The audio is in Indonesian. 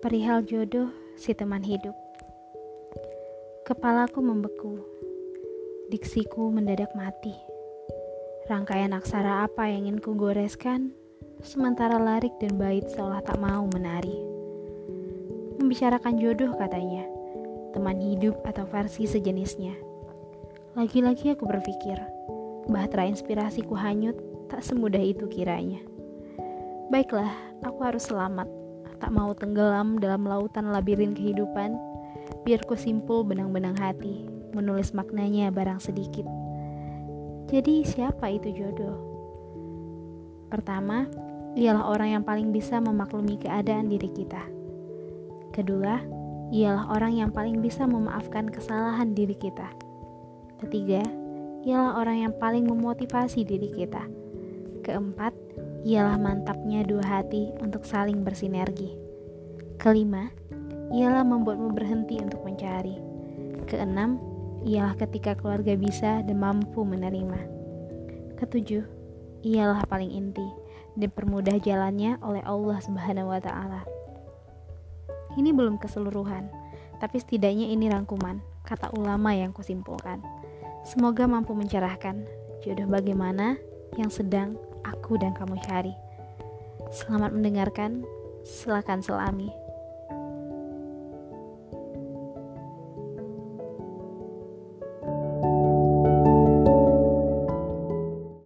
Perihal jodoh si teman hidup. Kepalaku membeku. Diksiku mendadak mati. Rangkaian aksara apa yang ingin ku goreskan, sementara larik dan bait seolah tak mau menari. Membicarakan jodoh katanya, teman hidup atau versi sejenisnya. Lagi-lagi aku berpikir, bahtera inspirasiku hanyut tak semudah itu kiranya. Baiklah, aku harus selamat tak mau tenggelam dalam lautan labirin kehidupan, biar ku simpul benang-benang hati, menulis maknanya barang sedikit. Jadi siapa itu jodoh? Pertama, ialah orang yang paling bisa memaklumi keadaan diri kita. Kedua, ialah orang yang paling bisa memaafkan kesalahan diri kita. Ketiga, ialah orang yang paling memotivasi diri kita. Keempat, ialah mantapnya dua hati untuk saling bersinergi. Kelima, ialah membuatmu berhenti untuk mencari. Keenam, ialah ketika keluarga bisa dan mampu menerima. Ketujuh, ialah paling inti dan permudah jalannya oleh Allah Subhanahu wa taala. Ini belum keseluruhan, tapi setidaknya ini rangkuman kata ulama yang kusimpulkan. Semoga mampu mencerahkan jodoh bagaimana yang sedang aku dan kamu cari. Selamat mendengarkan, silakan selami.